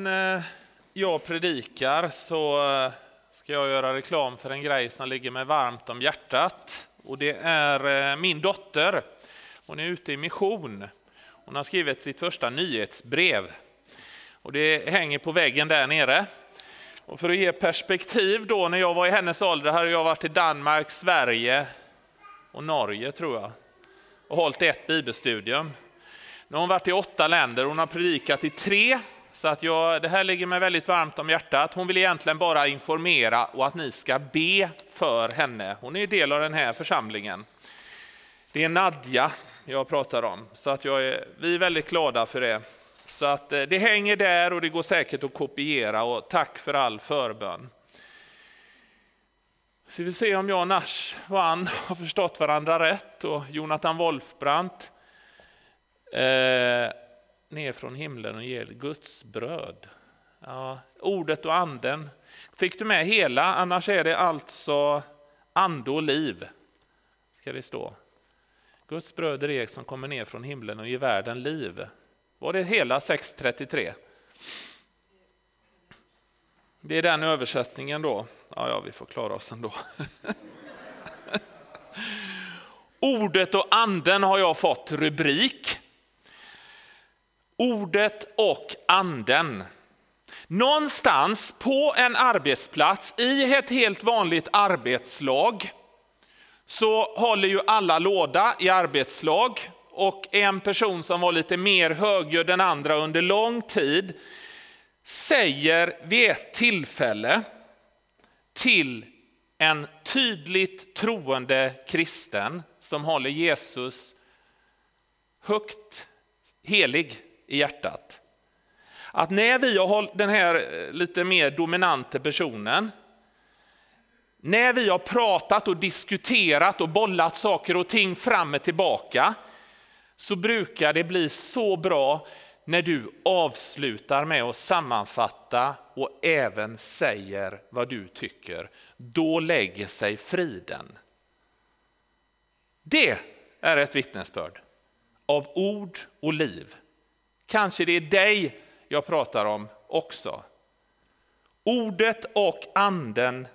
När jag predikar så eh, ska jag göra reklam för en grej som ligger mig varmt om hjärtat. Och det är eh, min dotter. Hon är ute i mission. Hon har skrivit sitt första nyhetsbrev. Och det hänger på väggen där nere. Och för att ge perspektiv då, när jag var i hennes ålder hade jag varit i Danmark, Sverige och Norge tror jag. Och hållit ett bibelstudium. Nu har hon varit i åtta länder, hon har predikat i tre så att jag, det här ligger mig väldigt varmt om hjärtat. Hon vill egentligen bara informera och att ni ska be för henne. Hon är del av den här församlingen. Det är Nadja jag pratar om, så att jag är, vi är väldigt glada för det. Så att eh, det hänger där och det går säkert att kopiera och tack för all förbön. Så vi se om jag och Nash vann har förstått varandra rätt och Jonathan Wolfbrandt eh, ner från himlen och ger Guds bröd. Ja, ordet och anden. Fick du med hela? Annars är det alltså ande och liv. Ska det stå. Guds bröd är det som kommer ner från himlen och ger världen liv. Var det hela 633? Det är den översättningen då. Ja, ja, vi får klara oss ändå. Ordet och anden har jag fått rubrik. Ordet och anden. Någonstans på en arbetsplats i ett helt vanligt arbetslag så håller ju alla låda i arbetslag och en person som var lite mer högljudd än andra under lång tid säger vid ett tillfälle till en tydligt troende kristen som håller Jesus högt helig i hjärtat. Att när vi har den här eh, lite mer dominanta personen, när vi har pratat och diskuterat och bollat saker och ting fram och tillbaka, så brukar det bli så bra när du avslutar med att sammanfatta och även säger vad du tycker. Då lägger sig friden. Det är ett vittnesbörd av ord och liv. Kanske det är dig jag pratar om också. Ordet och anden,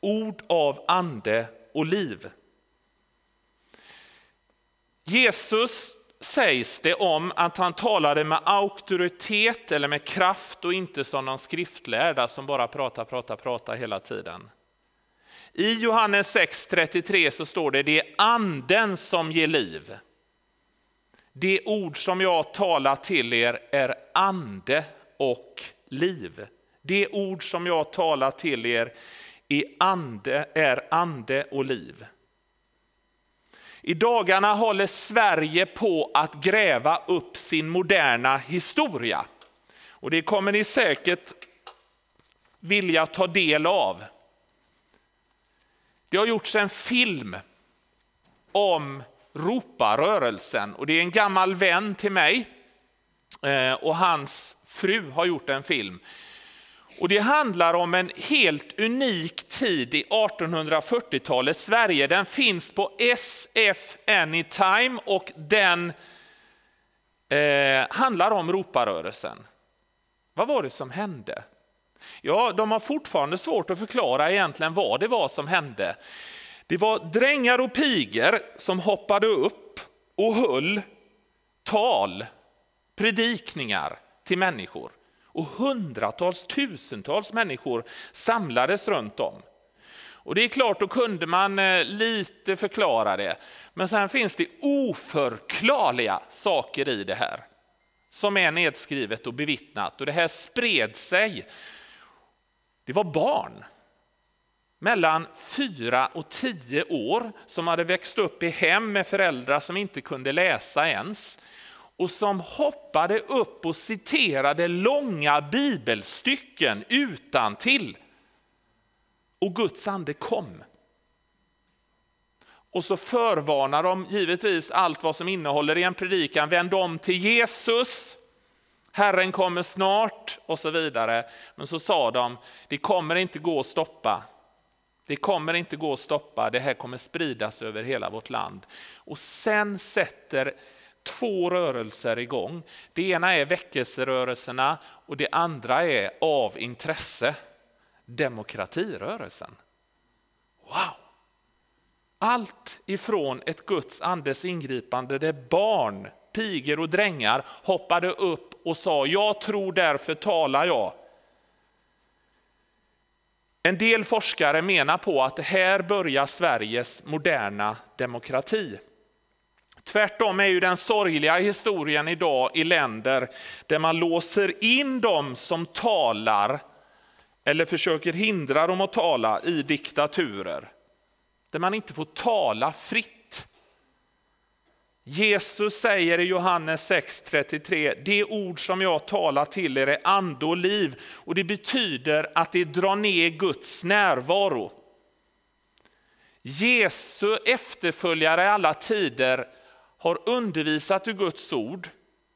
ord av ande och liv. Jesus sägs det om att han talade med auktoritet eller med kraft och inte som någon skriftlärda som bara pratar, pratar, pratar hela tiden. I Johannes 6.33 så står det, det är anden som ger liv. Det ord som jag talar till er är ande och liv. Det ord som jag talar till er är ande, är ande och liv. I dagarna håller Sverige på att gräva upp sin moderna historia. Och det kommer ni säkert vilja ta del av. Det har gjorts en film om Roparörelsen och det är en gammal vän till mig eh, och hans fru har gjort en film. Och det handlar om en helt unik tid i 1840-talets Sverige. Den finns på SF Anytime och den eh, handlar om Roparörelsen. Vad var det som hände? Ja, de har fortfarande svårt att förklara egentligen vad det var som hände. Det var drängar och pigor som hoppade upp och höll tal, predikningar till människor. Och hundratals, tusentals människor samlades runt om. Och det är klart, då kunde man eh, lite förklara det. Men sen finns det oförklarliga saker i det här. Som är nedskrivet och bevittnat. Och det här spred sig. Det var barn mellan fyra och tio år som hade växt upp i hem med föräldrar som inte kunde läsa ens och som hoppade upp och citerade långa bibelstycken utan till. Och Guds ande kom. Och så förvarnar de givetvis allt vad som innehåller i en predikan. Vänd om till Jesus, Herren kommer snart och så vidare. Men så sa de, det kommer inte gå att stoppa. Det kommer inte gå att stoppa, det här kommer spridas över hela vårt land. Och sen sätter två rörelser igång. Det ena är väckelserörelserna och det andra är av intresse, demokratirörelsen. Wow! Allt ifrån ett Guds andes ingripande där barn, pigor och drängar hoppade upp och sa jag tror därför talar jag. En del forskare menar på att här börjar Sveriges moderna demokrati. Tvärtom är ju den sorgliga historien idag i länder där man låser in dem som talar eller försöker hindra dem att tala i diktaturer. Där man inte får tala fritt. Jesus säger i Johannes 6.33, det ord som jag talar till er är ande och liv och det betyder att det drar ner Guds närvaro. Jesu efterföljare i alla tider har undervisat ur Guds ord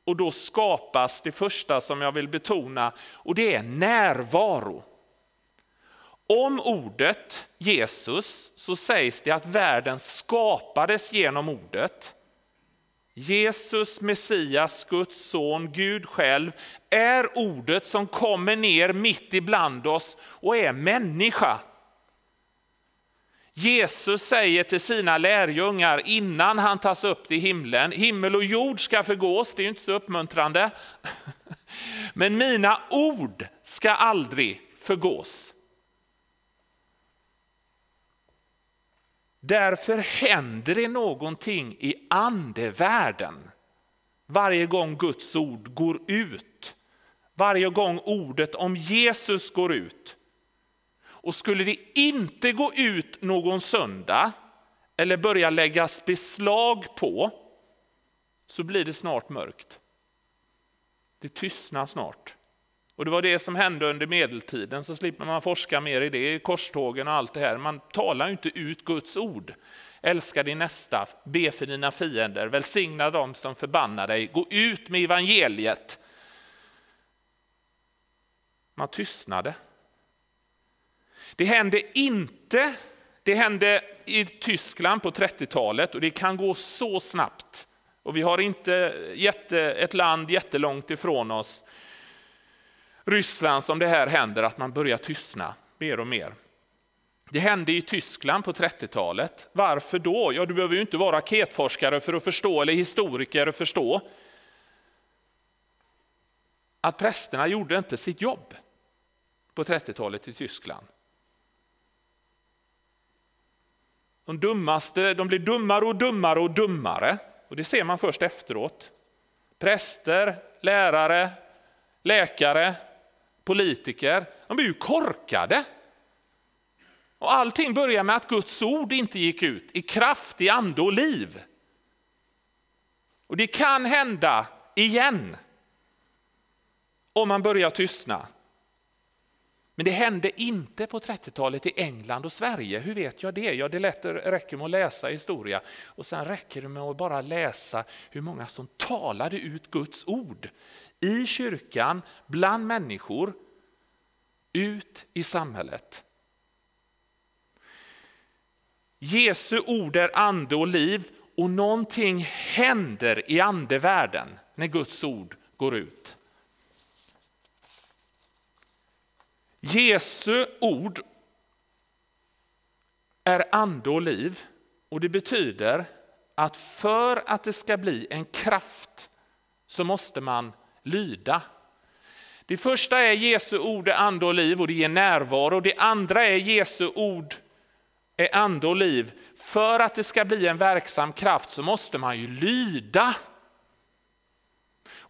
och då skapas det första som jag vill betona och det är närvaro. Om ordet Jesus så sägs det att världen skapades genom ordet. Jesus, Messias, Guds son, Gud själv är ordet som kommer ner mitt ibland oss och är människa. Jesus säger till sina lärjungar innan han tas upp till himlen, himmel och jord ska förgås, det är inte så uppmuntrande. Men mina ord ska aldrig förgås. Därför händer det någonting i andevärlden varje gång Guds ord går ut. Varje gång ordet om Jesus går ut. Och skulle det inte gå ut någon söndag eller börja läggas beslag på så blir det snart mörkt. Det tystnar snart. Och det var det som hände under medeltiden, så slipper man forska mer i det, korstågen och allt det här. Man talar ju inte ut Guds ord. Älska din nästa, be för dina fiender, välsigna dem som förbannar dig, gå ut med evangeliet. Man tystnade. Det hände inte, det hände i Tyskland på 30-talet och det kan gå så snabbt. Och vi har inte jätte, ett land jättelångt ifrån oss Ryssland som det här händer, att man börjar tystna mer och mer. Det hände i Tyskland på 30-talet. Varför då? Ja, du behöver ju inte vara raketforskare för att förstå, eller historiker att förstå. Att prästerna gjorde inte sitt jobb på 30-talet i Tyskland. De dummaste de blir dummare och dummare och dummare. Och det ser man först efteråt. Präster, lärare, läkare, politiker, de är ju korkade. Och allting börjar med att Guds ord inte gick ut i kraft, i ande och liv. Och det kan hända igen om man börjar tystna. Men det hände inte på 30-talet i England och Sverige. Hur vet jag det? Ja, det räcker med att läsa historia och sen räcker det med att bara läsa hur många som talade ut Guds ord i kyrkan, bland människor, ut i samhället. Jesu ord är ande och liv och någonting händer i andevärlden när Guds ord går ut. Jesu ord är ande och liv och det betyder att för att det ska bli en kraft så måste man lyda. Det första är Jesu ord är ande och liv och det ger närvaro. Det andra är Jesu ord är ande och liv. För att det ska bli en verksam kraft så måste man ju lyda.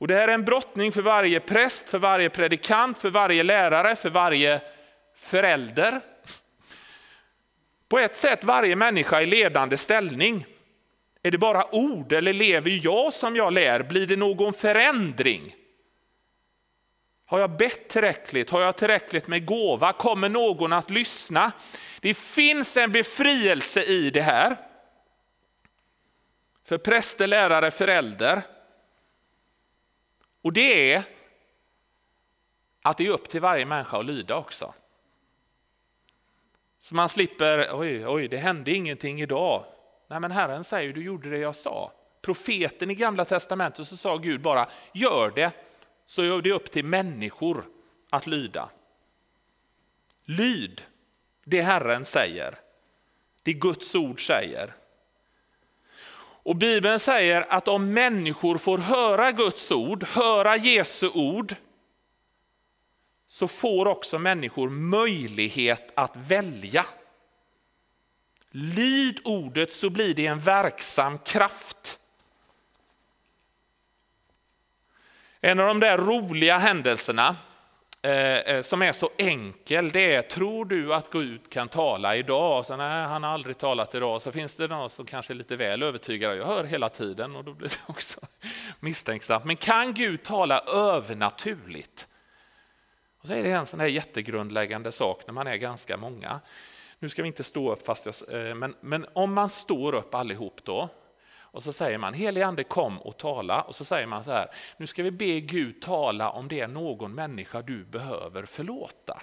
Och det här är en brottning för varje präst, för varje predikant, för varje lärare, för varje förälder. På ett sätt varje människa i ledande ställning. Är det bara ord eller lever jag som jag lär? Blir det någon förändring? Har jag bett tillräckligt? Har jag tillräckligt med gåva? Kommer någon att lyssna? Det finns en befrielse i det här. För präster, lärare, förälder. Och det är att det är upp till varje människa att lyda också. Så man slipper, oj, oj, det hände ingenting idag. Nej, men Herren säger, du gjorde det jag sa. profeten i gamla testamentet så sa Gud bara gör det så är det upp till människor att lyda. Lyd det Herren säger, det Guds ord säger. Och Bibeln säger att om människor får höra Guds ord, höra Jesu ord, så får också människor möjlighet att välja. Lyd ordet så blir det en verksam kraft. En av de där roliga händelserna Eh, eh, som är så enkel, det är tror du att Gud kan tala idag? Så, nej, han har aldrig talat idag. Så finns det någon som kanske är lite väl övertygad. Jag hör hela tiden och då blir det också misstänksamt. Men kan Gud tala övernaturligt? Och så är det en sån här jättegrundläggande sak när man är ganska många. Nu ska vi inte stå upp, fast jag, eh, men, men om man står upp allihop då och så säger man helige ande kom och tala och så säger man så här, nu ska vi be Gud tala om det är någon människa du behöver förlåta.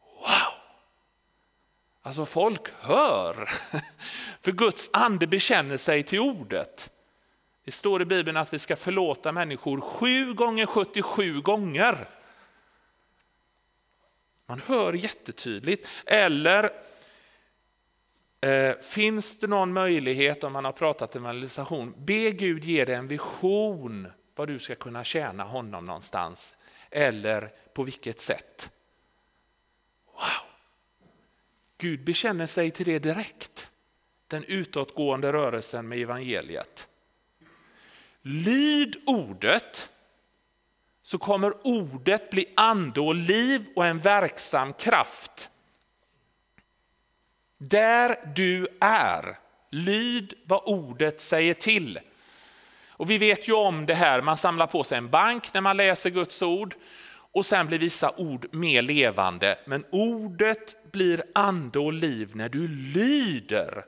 Wow! Alltså folk hör, för Guds ande bekänner sig till ordet. Det står i Bibeln att vi ska förlåta människor sju gånger 77 gånger. Man hör jättetydligt. Eller eh, finns det någon möjlighet om man har pratat evangelisation, be Gud ge dig en vision vad du ska kunna tjäna honom någonstans eller på vilket sätt. Wow! Gud bekänner sig till det direkt. Den utåtgående rörelsen med evangeliet. Lyd ordet så kommer ordet bli ande och liv och en verksam kraft. Där du är, lyd vad ordet säger till. Och vi vet ju om det här, man samlar på sig en bank när man läser Guds ord och sen blir vissa ord mer levande. Men ordet blir ande och liv när du lyder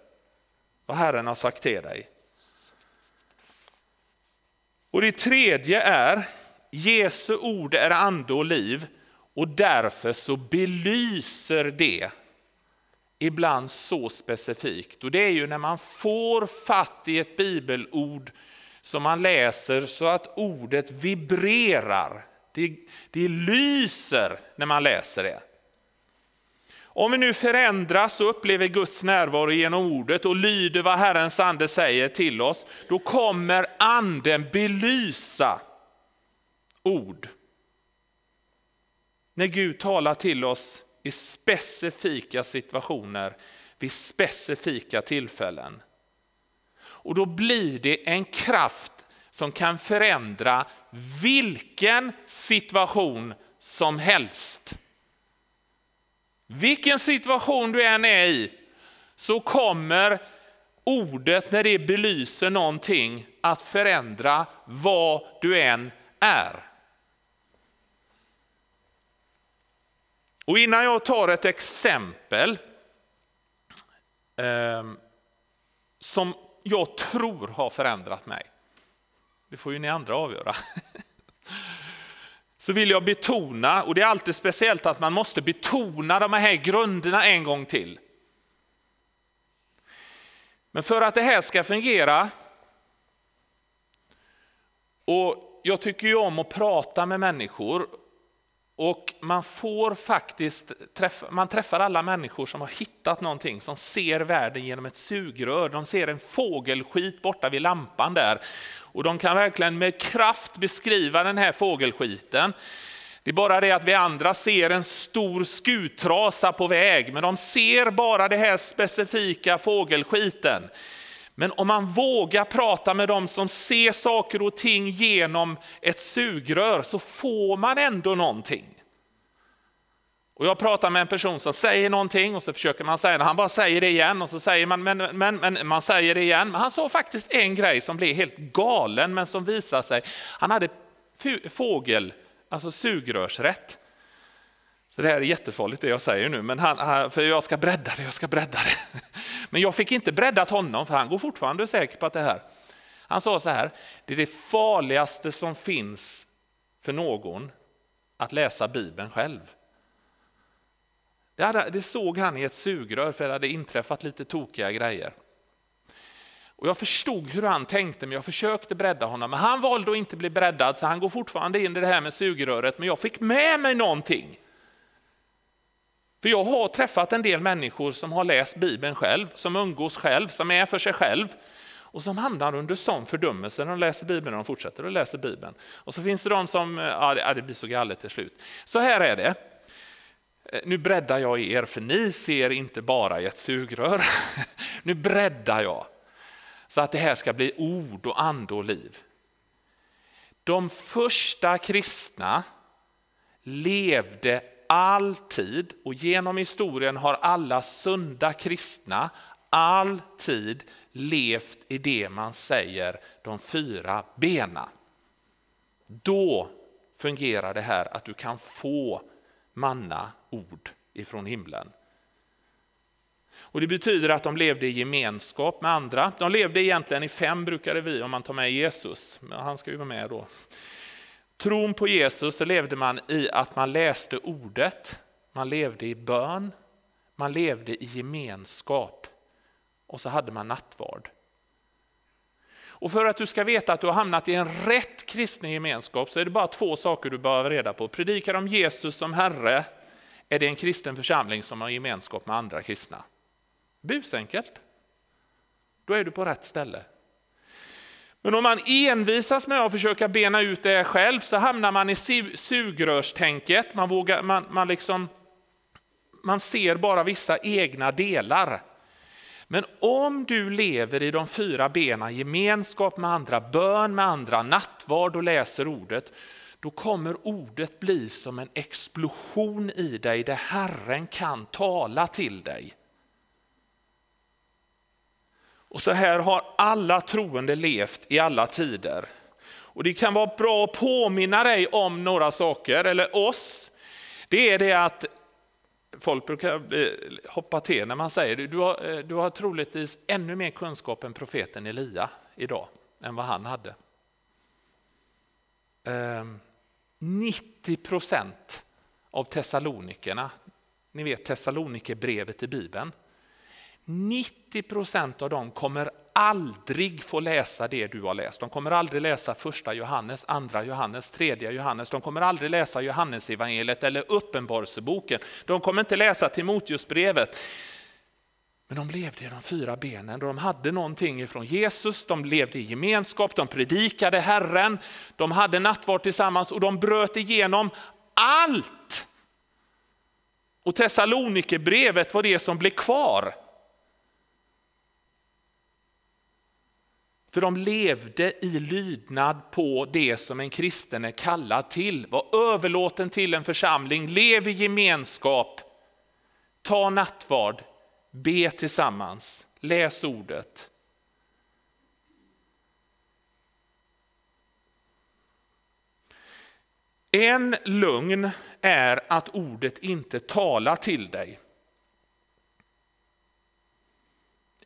vad Herren har sagt till dig. Och det tredje är Jesu ord är ande och liv och därför så belyser det ibland så specifikt. Och det är ju när man får fatt i ett bibelord som man läser så att ordet vibrerar. Det, det lyser när man läser det. Om vi nu förändras och upplever Guds närvaro genom ordet och lyder vad Herrens ande säger till oss, då kommer anden belysa ord. När Gud talar till oss i specifika situationer vid specifika tillfällen. Och då blir det en kraft som kan förändra vilken situation som helst. Vilken situation du än är i så kommer ordet när det belyser någonting att förändra vad du än är. Och innan jag tar ett exempel eh, som jag tror har förändrat mig, det får ju ni andra avgöra, så vill jag betona, och det är alltid speciellt att man måste betona de här grunderna en gång till. Men för att det här ska fungera, och jag tycker ju om att prata med människor och man får faktiskt träffa, man träffar alla människor som har hittat någonting, som ser världen genom ett sugrör. De ser en fågelskit borta vid lampan där. Och de kan verkligen med kraft beskriva den här fågelskiten. Det är bara det att vi andra ser en stor skutrasa på väg, men de ser bara den här specifika fågelskiten. Men om man vågar prata med dem som ser saker och ting genom ett sugrör så får man ändå någonting. Och jag pratar med en person som säger någonting och så försöker man säga det, han bara säger det igen och så säger man, men, men, men man säger det igen. Men han sa faktiskt en grej som blev helt galen men som visade sig, han hade fågel, alltså sugrörsrätt. Så det här är jättefarligt det jag säger nu, men han, för jag ska bredda det, jag ska bredda det. Men jag fick inte breddat honom för han går fortfarande säker på att det här. Han sa så här, det är det farligaste som finns för någon att läsa Bibeln själv. Det, hade, det såg han i ett sugrör för det hade inträffat lite tokiga grejer. Och jag förstod hur han tänkte, men jag försökte bredda honom. Men han valde att inte bli breddad, så han går fortfarande in i det här med sugröret. Men jag fick med mig någonting. För jag har träffat en del människor som har läst Bibeln själv, som umgås själv, som är för sig själv och som hamnar under sån fördömelse när de läser Bibeln och de fortsätter att läsa Bibeln. Och så finns det de som, ja det blir så galet till slut. Så här är det. Eh, nu breddar jag er, för ni ser inte bara i ett sugrör. Nu breddar jag så att det här ska bli ord och ande och liv. De första kristna levde alltid och genom historien har alla sunda kristna alltid levt i det man säger de fyra bena. Då fungerar det här att du kan få manna ord ifrån himlen. Och Det betyder att de levde i gemenskap med andra. De levde egentligen i fem brukade vi om man tar med Jesus, men han ska ju vara med då. Tron på Jesus så levde man i att man läste ordet, man levde i bön, man levde i gemenskap och så hade man nattvard. Och för att du ska veta att du har hamnat i en rätt kristen gemenskap så är det bara två saker du behöver reda på. Predikar om Jesus som Herre är det en kristen församling som har gemenskap med andra kristna. Busenkelt. Då är du på rätt ställe. Men om man envisas med att försöka bena ut det själv så hamnar man i sugrörstänket. Man, vågar, man, man, liksom, man ser bara vissa egna delar. Men om du lever i de fyra benen, gemenskap med andra, bön med andra, nattvard och läser ordet, då kommer ordet bli som en explosion i dig där Herren kan tala till dig. Och så här har alla troende levt i alla tider. Och Det kan vara bra att påminna dig om några saker, eller oss. Det är det att folk brukar eh, hoppa till när man säger det. Du har, eh, du har troligtvis ännu mer kunskap än profeten Elia idag, än vad han hade. Ehm, 90 procent av Thessalonikerna, ni vet Thessalonikerbrevet i Bibeln, 90 procent av dem kommer aldrig få läsa det du har läst. De kommer aldrig läsa första Johannes, andra Johannes, tredje Johannes. De kommer aldrig läsa Johannesevangeliet eller Uppenbarelseboken. De kommer inte läsa Timoteusbrevet. Men de levde i de fyra benen och de hade någonting ifrån Jesus, de levde i gemenskap, de predikade Herren, de hade nattvard tillsammans och de bröt igenom allt. Och Thessalonikerbrevet var det som blev kvar. För de levde i lydnad på det som en kristen är kallad till, var överlåten till en församling, lev i gemenskap, ta nattvard, be tillsammans, läs ordet. En lugn är att ordet inte talar till dig.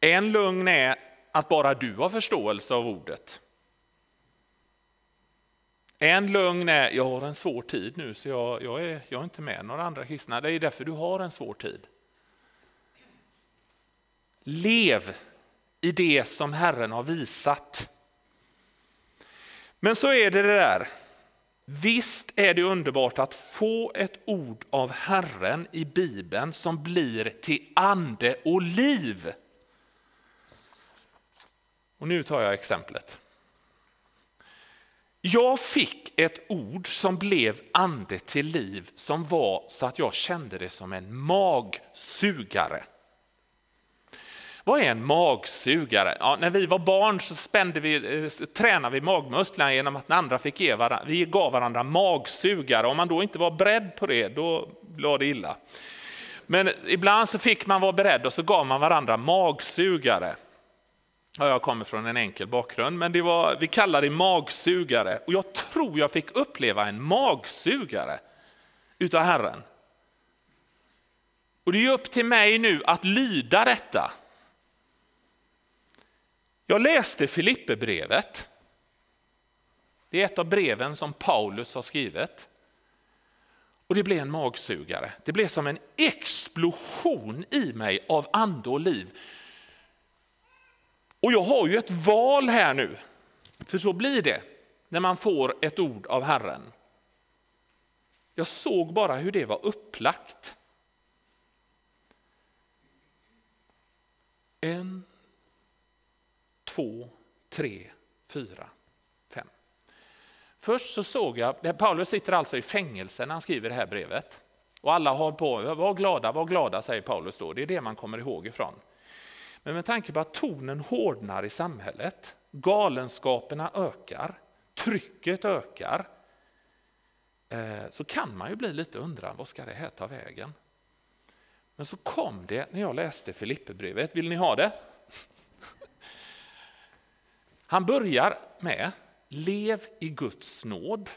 En lugn är att bara du har förståelse av ordet. En lögn är, jag har en svår tid nu så jag, jag, är, jag är inte med några andra kristna. Det är därför du har en svår tid. Lev i det som Herren har visat. Men så är det det där. Visst är det underbart att få ett ord av Herren i Bibeln som blir till ande och liv. Och nu tar jag exemplet. Jag fick ett ord som blev ande till liv som var så att jag kände det som en magsugare. Vad är en magsugare? Ja, när vi var barn så spände vi, eh, tränade vi magmusklerna genom att när andra fick ge varandra, vi gav varandra magsugare. Om man då inte var beredd på det, då blev det illa. Men ibland så fick man vara beredd och så gav man varandra magsugare. Ja, jag kommer från en enkel bakgrund, men det var, vi kallar det magsugare. Och jag tror jag fick uppleva en magsugare utav Herren. Och det är upp till mig nu att lyda detta. Jag läste Filipperbrevet. Det är ett av breven som Paulus har skrivit. Och det blev en magsugare. Det blev som en explosion i mig av ande och liv. Och jag har ju ett val här nu, för så blir det när man får ett ord av Herren. Jag såg bara hur det var upplagt. En, två, tre, fyra, fem. Först så såg jag, Paulus sitter alltså i fängelse när han skriver det här brevet. Och alla har på, var glada, var glada säger Paulus då, det är det man kommer ihåg ifrån. Men med tanke på att tonen hårdnar i samhället, galenskaperna ökar, trycket ökar, eh, så kan man ju bli lite undrande, vad ska det här ta vägen? Men så kom det när jag läste Filipperbrevet, vill ni ha det? Han börjar med Lev i Guds nåd.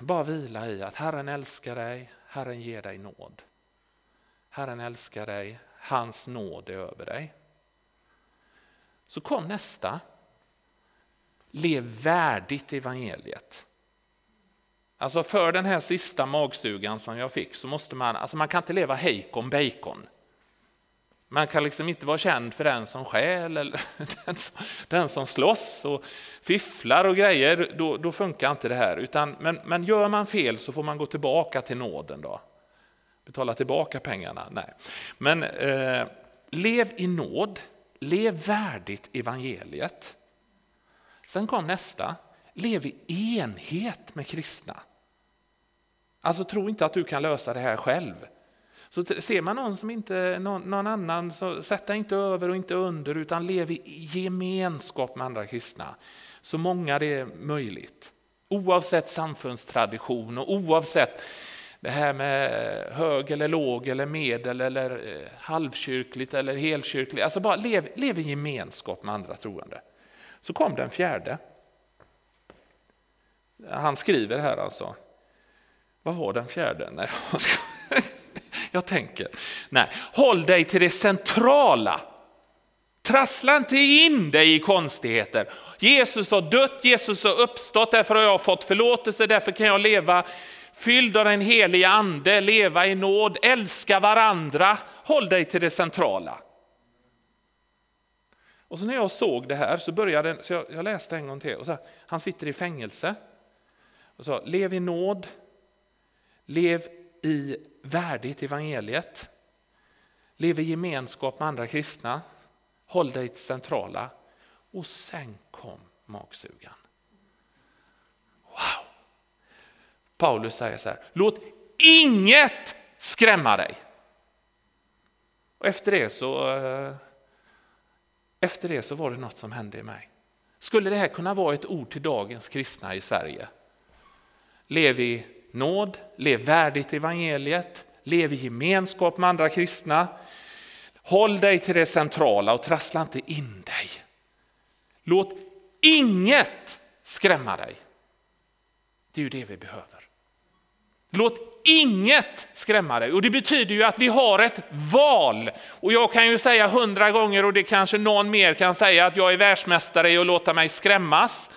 Bara vila i att Herren älskar dig, Herren ger dig nåd. Herren älskar dig, hans nåd är över dig. Så kom nästa. Lev värdigt evangeliet. Alltså för den här sista magsugan som jag fick så måste man, alltså man kan inte leva hejkon bacon. Man kan liksom inte vara känd för den som skäl eller den som, den som slåss och fifflar och grejer. Då, då funkar inte det här. Utan, men, men gör man fel så får man gå tillbaka till nåden. då. Betala tillbaka pengarna? Nej. Men eh, lev i nåd. Lev värdigt evangeliet. Sen kom nästa. Lev i enhet med kristna. Alltså tro inte att du kan lösa det här själv. Så ser man någon som inte, någon, någon annan, så dig inte över och inte under utan lev i gemenskap med andra kristna. Så många det är möjligt. Oavsett samfundstradition och oavsett det här med hög eller låg eller medel eller eh, halvkyrkligt eller helkyrkligt. Alltså bara lev, lev i gemenskap med andra troende. Så kom den fjärde. Han skriver här alltså. Vad var den fjärde? Nej, jag tänker. Nej, håll dig till det centrala. Trassla inte in dig i konstigheter. Jesus har dött, Jesus har uppstått, därför har jag fått förlåtelse, därför kan jag leva fylld av den helige ande, leva i nåd, älska varandra. Håll dig till det centrala. Och så när jag såg det här så började så jag, jag läste en gång till. Och så, han sitter i fängelse. Och så, lev i nåd, lev i värdigt evangeliet. Lev i gemenskap med andra kristna. Håll dig till centrala. Och sen kom magsugan. Wow! Paulus säger så här, låt inget skrämma dig. Och efter det så, eh, efter det så var det något som hände i mig. Skulle det här kunna vara ett ord till dagens kristna i Sverige? Lev i nåd, lev värdigt evangeliet, lev i gemenskap med andra kristna. Håll dig till det centrala och trassla inte in dig. Låt inget skrämma dig. Det är ju det vi behöver. Låt inget skrämma dig. Och det betyder ju att vi har ett val. Och jag kan ju säga hundra gånger och det kanske någon mer kan säga att jag är världsmästare i att låta mig skrämmas.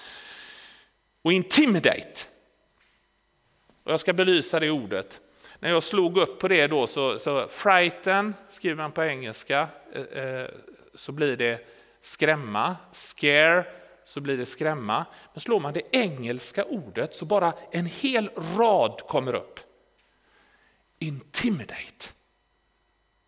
Och intimidate. Och jag ska belysa det ordet. När jag slog upp på det då så, så frighten skriver man på engelska eh, eh så blir det skrämma, scare så blir det skrämma. Men slår man det engelska ordet så bara en hel rad kommer upp. Intimidate.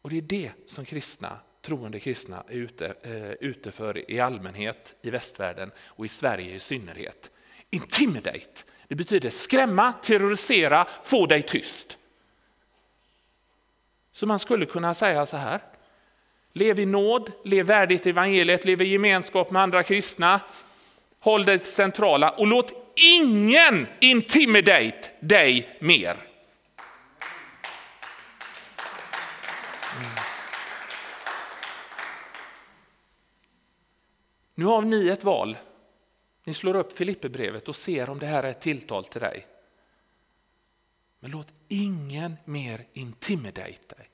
Och det är det som kristna, troende kristna är ute, eh, ute för i allmänhet i västvärlden och i Sverige i synnerhet. Intimidate, det betyder skrämma, terrorisera, få dig tyst. Så man skulle kunna säga så här. Lev i nåd, lev värdigt i evangeliet, lev i gemenskap med andra kristna. Håll dig till centrala och låt ingen intimidate dig mer. Mm. Nu har ni ett val. Ni slår upp Filipperbrevet och ser om det här är ett tilltal till dig. Men låt ingen mer intimidate dig.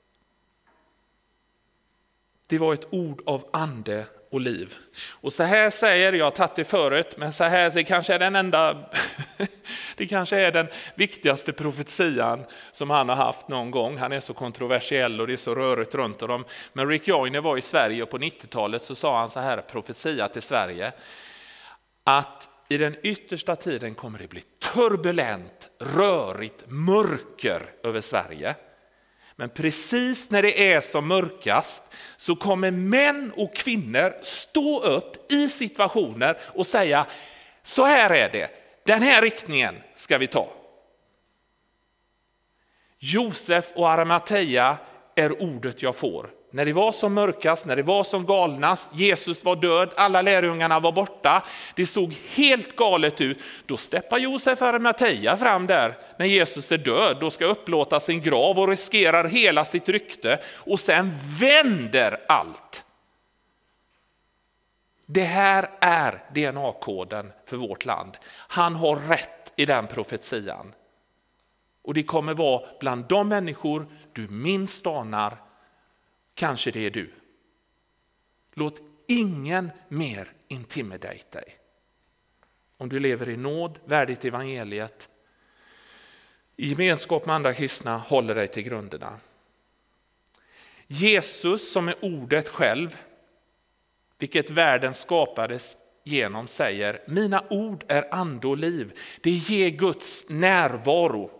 Det var ett ord av ande och liv. Och så här säger, jag har tagit det förut, men så här det kanske är den enda, det kanske är den viktigaste profetian som han har haft någon gång. Han är så kontroversiell och det är så rörigt runt honom. Men Rick Joyner var i Sverige och på 90-talet så sa han så här profetia till Sverige, att i den yttersta tiden kommer det bli turbulent, rörigt, mörker över Sverige. Men precis när det är som mörkast så kommer män och kvinnor stå upp i situationer och säga så här är det, den här riktningen ska vi ta. Josef och Arimathea är ordet jag får. När det var som mörkast, när det var som galnast, Jesus var död, alla lärjungarna var borta, det såg helt galet ut. Då steppar Josef Arimathea fram där när Jesus är död och ska upplåta sin grav och riskerar hela sitt rykte och sen vänder allt. Det här är DNA-koden för vårt land. Han har rätt i den profetian. Och det kommer vara bland de människor du minst anar Kanske det är du. Låt ingen mer intimidate dig. Om du lever i nåd, värdigt evangeliet, i gemenskap med andra kristna, håller dig till grunderna. Jesus som är ordet själv, vilket världen skapades genom, säger mina ord är ande och liv. Det ger Guds närvaro.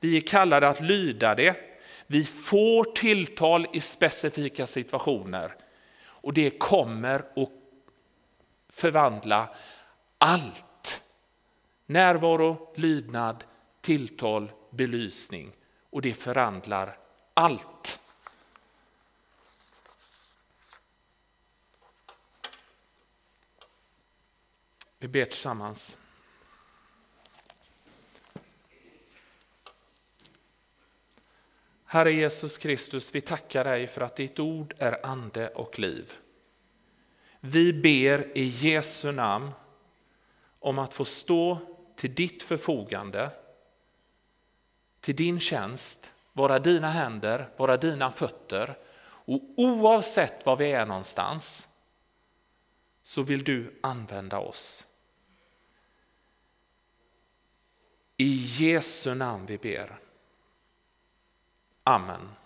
Vi är kallade att lyda det. Vi får tilltal i specifika situationer och det kommer att förvandla allt. Närvaro, lydnad, tilltal, belysning och det förvandlar allt. Vi ber tillsammans. Herre Jesus Kristus, vi tackar dig för att ditt ord är ande och liv. Vi ber i Jesu namn om att få stå till ditt förfogande, till din tjänst, vara dina händer, vara dina fötter och oavsett var vi är någonstans så vill du använda oss. I Jesu namn vi ber. Amen.